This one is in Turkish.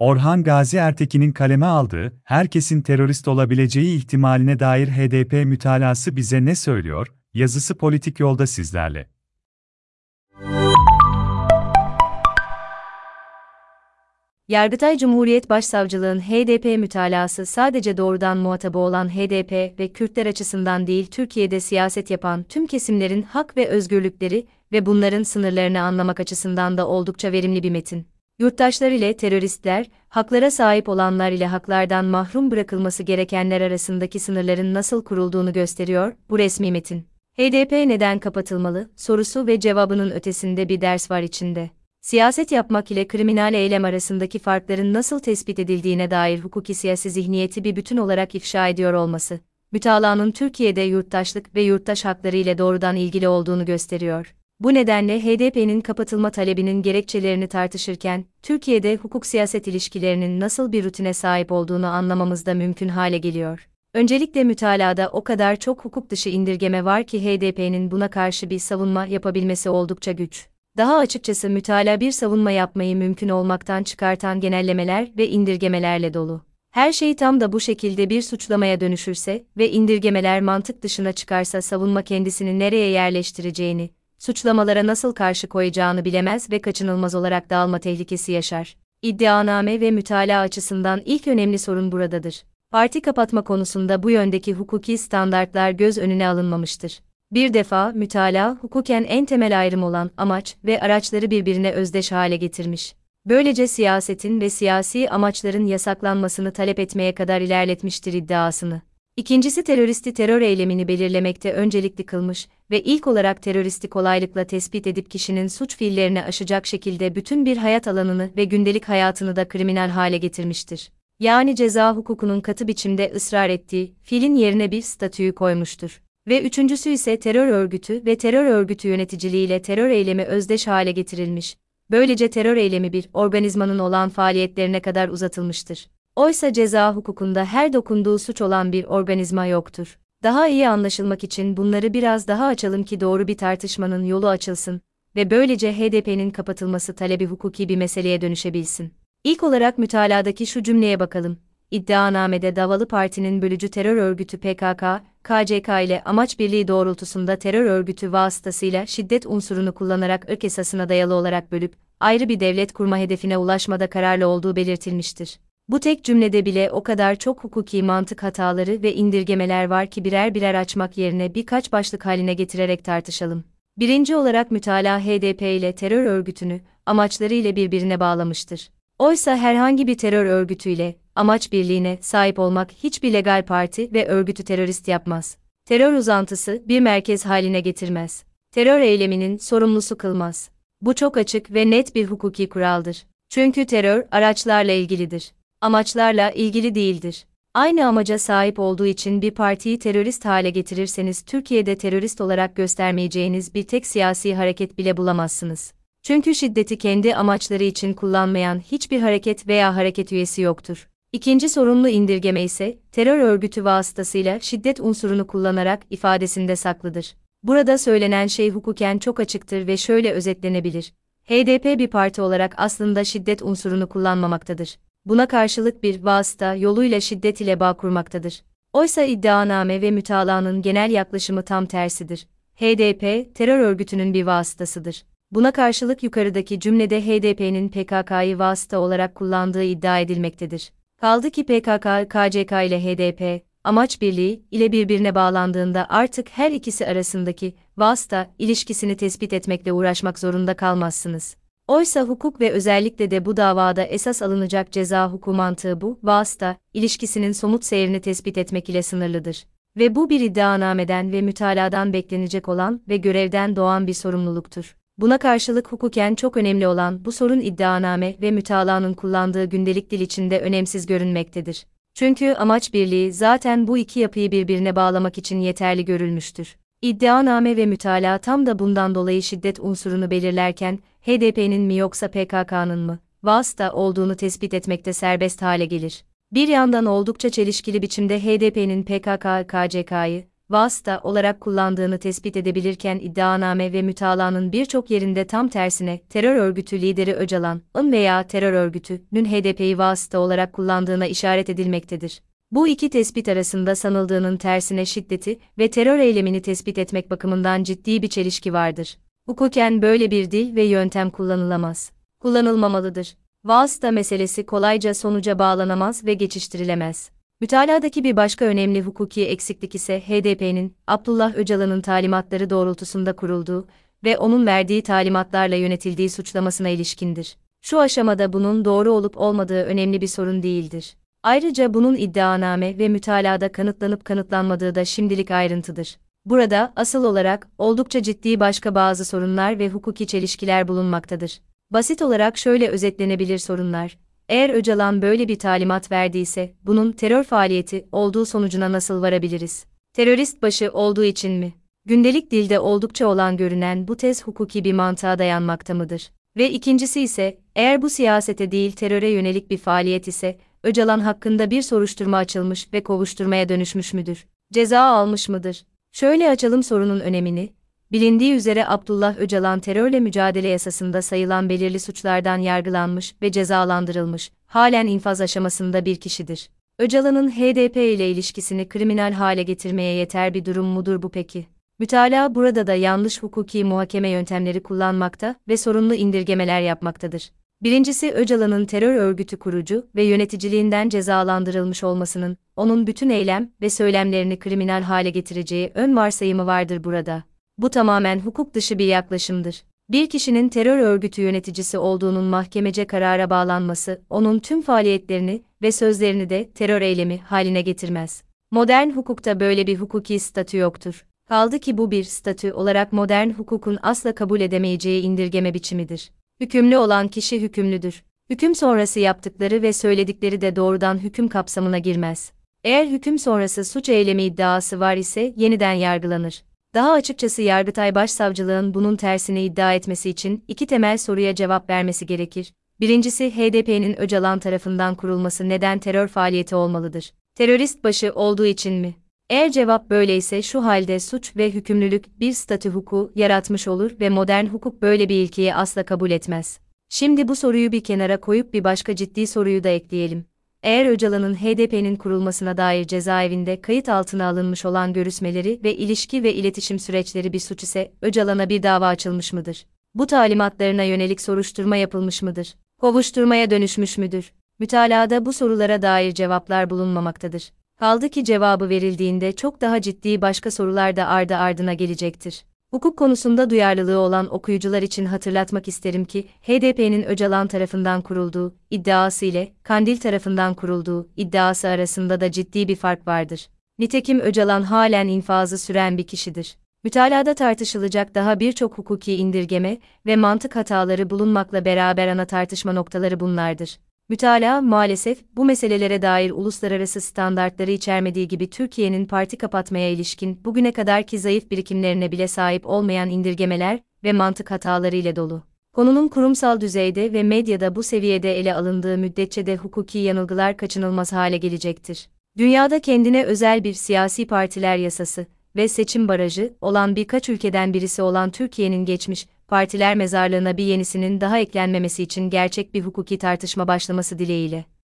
Orhan Gazi Ertekin'in kaleme aldığı, herkesin terörist olabileceği ihtimaline dair HDP mütalası bize ne söylüyor? Yazısı politik yolda sizlerle. Yargıtay Cumhuriyet Başsavcılığın HDP mütalası sadece doğrudan muhatabı olan HDP ve Kürtler açısından değil Türkiye'de siyaset yapan tüm kesimlerin hak ve özgürlükleri ve bunların sınırlarını anlamak açısından da oldukça verimli bir metin. Yurttaşlar ile teröristler, haklara sahip olanlar ile haklardan mahrum bırakılması gerekenler arasındaki sınırların nasıl kurulduğunu gösteriyor bu resmi metin. HDP neden kapatılmalı sorusu ve cevabının ötesinde bir ders var içinde siyaset yapmak ile kriminal eylem arasındaki farkların nasıl tespit edildiğine dair hukuki siyasi zihniyeti bir bütün olarak ifşa ediyor olması, mütalanın Türkiye'de yurttaşlık ve yurttaş hakları ile doğrudan ilgili olduğunu gösteriyor. Bu nedenle HDP'nin kapatılma talebinin gerekçelerini tartışırken, Türkiye'de hukuk-siyaset ilişkilerinin nasıl bir rutine sahip olduğunu anlamamız da mümkün hale geliyor. Öncelikle mütalada o kadar çok hukuk dışı indirgeme var ki HDP'nin buna karşı bir savunma yapabilmesi oldukça güç. Daha açıkçası mütala bir savunma yapmayı mümkün olmaktan çıkartan genellemeler ve indirgemelerle dolu. Her şey tam da bu şekilde bir suçlamaya dönüşürse ve indirgemeler mantık dışına çıkarsa savunma kendisini nereye yerleştireceğini, suçlamalara nasıl karşı koyacağını bilemez ve kaçınılmaz olarak dağılma tehlikesi yaşar. İddianame ve mütalaa açısından ilk önemli sorun buradadır. Parti kapatma konusunda bu yöndeki hukuki standartlar göz önüne alınmamıştır. Bir defa mütalaa hukuken en temel ayrım olan amaç ve araçları birbirine özdeş hale getirmiş. Böylece siyasetin ve siyasi amaçların yasaklanmasını talep etmeye kadar ilerletmiştir iddiasını. İkincisi teröristi terör eylemini belirlemekte öncelikli kılmış ve ilk olarak teröristi kolaylıkla tespit edip kişinin suç fiillerini aşacak şekilde bütün bir hayat alanını ve gündelik hayatını da kriminal hale getirmiştir. Yani ceza hukukunun katı biçimde ısrar ettiği, fiilin yerine bir statüyü koymuştur. Ve üçüncüsü ise terör örgütü ve terör örgütü yöneticiliğiyle terör eylemi özdeş hale getirilmiş. Böylece terör eylemi bir organizmanın olan faaliyetlerine kadar uzatılmıştır. Oysa ceza hukukunda her dokunduğu suç olan bir organizma yoktur. Daha iyi anlaşılmak için bunları biraz daha açalım ki doğru bir tartışmanın yolu açılsın ve böylece HDP'nin kapatılması talebi hukuki bir meseleye dönüşebilsin. İlk olarak mütaladaki şu cümleye bakalım. İddianamede Davalı Parti'nin bölücü terör örgütü PKK, KCK ile amaç birliği doğrultusunda terör örgütü vasıtasıyla şiddet unsurunu kullanarak ırk esasına dayalı olarak bölüp, ayrı bir devlet kurma hedefine ulaşmada kararlı olduğu belirtilmiştir. Bu tek cümlede bile o kadar çok hukuki mantık hataları ve indirgemeler var ki birer birer açmak yerine birkaç başlık haline getirerek tartışalım. Birinci olarak mütalaa HDP ile terör örgütünü, amaçları ile birbirine bağlamıştır. Oysa herhangi bir terör örgütüyle, amaç birliğine sahip olmak hiçbir legal parti ve örgütü terörist yapmaz. Terör uzantısı bir merkez haline getirmez. Terör eyleminin sorumlusu kılmaz. Bu çok açık ve net bir hukuki kuraldır. Çünkü terör araçlarla ilgilidir. Amaçlarla ilgili değildir. Aynı amaca sahip olduğu için bir partiyi terörist hale getirirseniz Türkiye'de terörist olarak göstermeyeceğiniz bir tek siyasi hareket bile bulamazsınız. Çünkü şiddeti kendi amaçları için kullanmayan hiçbir hareket veya hareket üyesi yoktur. İkinci sorumlu indirgeme ise, terör örgütü vasıtasıyla şiddet unsurunu kullanarak ifadesinde saklıdır. Burada söylenen şey hukuken çok açıktır ve şöyle özetlenebilir. HDP bir parti olarak aslında şiddet unsurunu kullanmamaktadır. Buna karşılık bir vasıta yoluyla şiddet ile bağ kurmaktadır. Oysa iddianame ve mütalanın genel yaklaşımı tam tersidir. HDP, terör örgütünün bir vasıtasıdır. Buna karşılık yukarıdaki cümlede HDP'nin PKK'yı vasıta olarak kullandığı iddia edilmektedir. Kaldı ki PKK, KCK ile HDP, amaç birliği ile birbirine bağlandığında artık her ikisi arasındaki vasıta ilişkisini tespit etmekle uğraşmak zorunda kalmazsınız. Oysa hukuk ve özellikle de bu davada esas alınacak ceza hukuku mantığı bu vasıta ilişkisinin somut seyrini tespit etmek ile sınırlıdır. Ve bu bir iddianameden ve mütaladan beklenecek olan ve görevden doğan bir sorumluluktur. Buna karşılık hukuken çok önemli olan bu sorun iddianame ve mütalanın kullandığı gündelik dil içinde önemsiz görünmektedir. Çünkü amaç birliği zaten bu iki yapıyı birbirine bağlamak için yeterli görülmüştür. İddianame ve mütalaa tam da bundan dolayı şiddet unsurunu belirlerken, HDP'nin mi yoksa PKK'nın mı, vasıta olduğunu tespit etmekte serbest hale gelir. Bir yandan oldukça çelişkili biçimde HDP'nin PKK, KCK'yı, vasıta olarak kullandığını tespit edebilirken iddianame ve mütalanın birçok yerinde tam tersine terör örgütü lideri Öcalan'ın veya terör örgütünün HDP'yi vasıta olarak kullandığına işaret edilmektedir. Bu iki tespit arasında sanıldığının tersine şiddeti ve terör eylemini tespit etmek bakımından ciddi bir çelişki vardır. Hukuken böyle bir dil ve yöntem kullanılamaz. Kullanılmamalıdır. Vasıta meselesi kolayca sonuca bağlanamaz ve geçiştirilemez. Mütaladaki bir başka önemli hukuki eksiklik ise HDP'nin, Abdullah Öcalan'ın talimatları doğrultusunda kurulduğu ve onun verdiği talimatlarla yönetildiği suçlamasına ilişkindir. Şu aşamada bunun doğru olup olmadığı önemli bir sorun değildir. Ayrıca bunun iddianame ve mütalada kanıtlanıp kanıtlanmadığı da şimdilik ayrıntıdır. Burada, asıl olarak, oldukça ciddi başka bazı sorunlar ve hukuki çelişkiler bulunmaktadır. Basit olarak şöyle özetlenebilir sorunlar. Eğer Öcalan böyle bir talimat verdiyse, bunun terör faaliyeti olduğu sonucuna nasıl varabiliriz? Terörist başı olduğu için mi? Gündelik dilde oldukça olan görünen bu tez hukuki bir mantığa dayanmakta mıdır? Ve ikincisi ise, eğer bu siyasete değil teröre yönelik bir faaliyet ise, Öcalan hakkında bir soruşturma açılmış ve kovuşturmaya dönüşmüş müdür? Ceza almış mıdır? Şöyle açalım sorunun önemini, Bilindiği üzere Abdullah Öcalan terörle mücadele yasasında sayılan belirli suçlardan yargılanmış ve cezalandırılmış, halen infaz aşamasında bir kişidir. Öcalan'ın HDP ile ilişkisini kriminal hale getirmeye yeter bir durum mudur bu peki? Mütalaa burada da yanlış hukuki muhakeme yöntemleri kullanmakta ve sorunlu indirgemeler yapmaktadır. Birincisi Öcalan'ın terör örgütü kurucu ve yöneticiliğinden cezalandırılmış olmasının, onun bütün eylem ve söylemlerini kriminal hale getireceği ön varsayımı vardır burada. Bu tamamen hukuk dışı bir yaklaşımdır. Bir kişinin terör örgütü yöneticisi olduğunun mahkemece karara bağlanması, onun tüm faaliyetlerini ve sözlerini de terör eylemi haline getirmez. Modern hukukta böyle bir hukuki statü yoktur. Kaldı ki bu bir statü olarak modern hukukun asla kabul edemeyeceği indirgeme biçimidir. Hükümlü olan kişi hükümlüdür. Hüküm sonrası yaptıkları ve söyledikleri de doğrudan hüküm kapsamına girmez. Eğer hüküm sonrası suç eylemi iddiası var ise yeniden yargılanır. Daha açıkçası Yargıtay Başsavcılığın bunun tersini iddia etmesi için iki temel soruya cevap vermesi gerekir. Birincisi HDP'nin Öcalan tarafından kurulması neden terör faaliyeti olmalıdır? Terörist başı olduğu için mi? Eğer cevap böyleyse şu halde suç ve hükümlülük bir statü hukuku yaratmış olur ve modern hukuk böyle bir ilkeyi asla kabul etmez. Şimdi bu soruyu bir kenara koyup bir başka ciddi soruyu da ekleyelim eğer Öcalan'ın HDP'nin kurulmasına dair cezaevinde kayıt altına alınmış olan görüşmeleri ve ilişki ve iletişim süreçleri bir suç ise Öcalan'a bir dava açılmış mıdır? Bu talimatlarına yönelik soruşturma yapılmış mıdır? Kovuşturmaya dönüşmüş müdür? Mütalada bu sorulara dair cevaplar bulunmamaktadır. Kaldı ki cevabı verildiğinde çok daha ciddi başka sorular da ardı ardına gelecektir. Hukuk konusunda duyarlılığı olan okuyucular için hatırlatmak isterim ki, HDP'nin Öcalan tarafından kurulduğu iddiası ile Kandil tarafından kurulduğu iddiası arasında da ciddi bir fark vardır. Nitekim Öcalan halen infazı süren bir kişidir. Mütalada tartışılacak daha birçok hukuki indirgeme ve mantık hataları bulunmakla beraber ana tartışma noktaları bunlardır. Mütalaa maalesef bu meselelere dair uluslararası standartları içermediği gibi Türkiye'nin parti kapatmaya ilişkin bugüne kadarki zayıf birikimlerine bile sahip olmayan indirgemeler ve mantık hataları ile dolu. Konunun kurumsal düzeyde ve medyada bu seviyede ele alındığı müddetçe de hukuki yanılgılar kaçınılmaz hale gelecektir. Dünyada kendine özel bir siyasi partiler yasası ve seçim barajı olan birkaç ülkeden birisi olan Türkiye'nin geçmiş partiler mezarlığına bir yenisinin daha eklenmemesi için gerçek bir hukuki tartışma başlaması dileğiyle.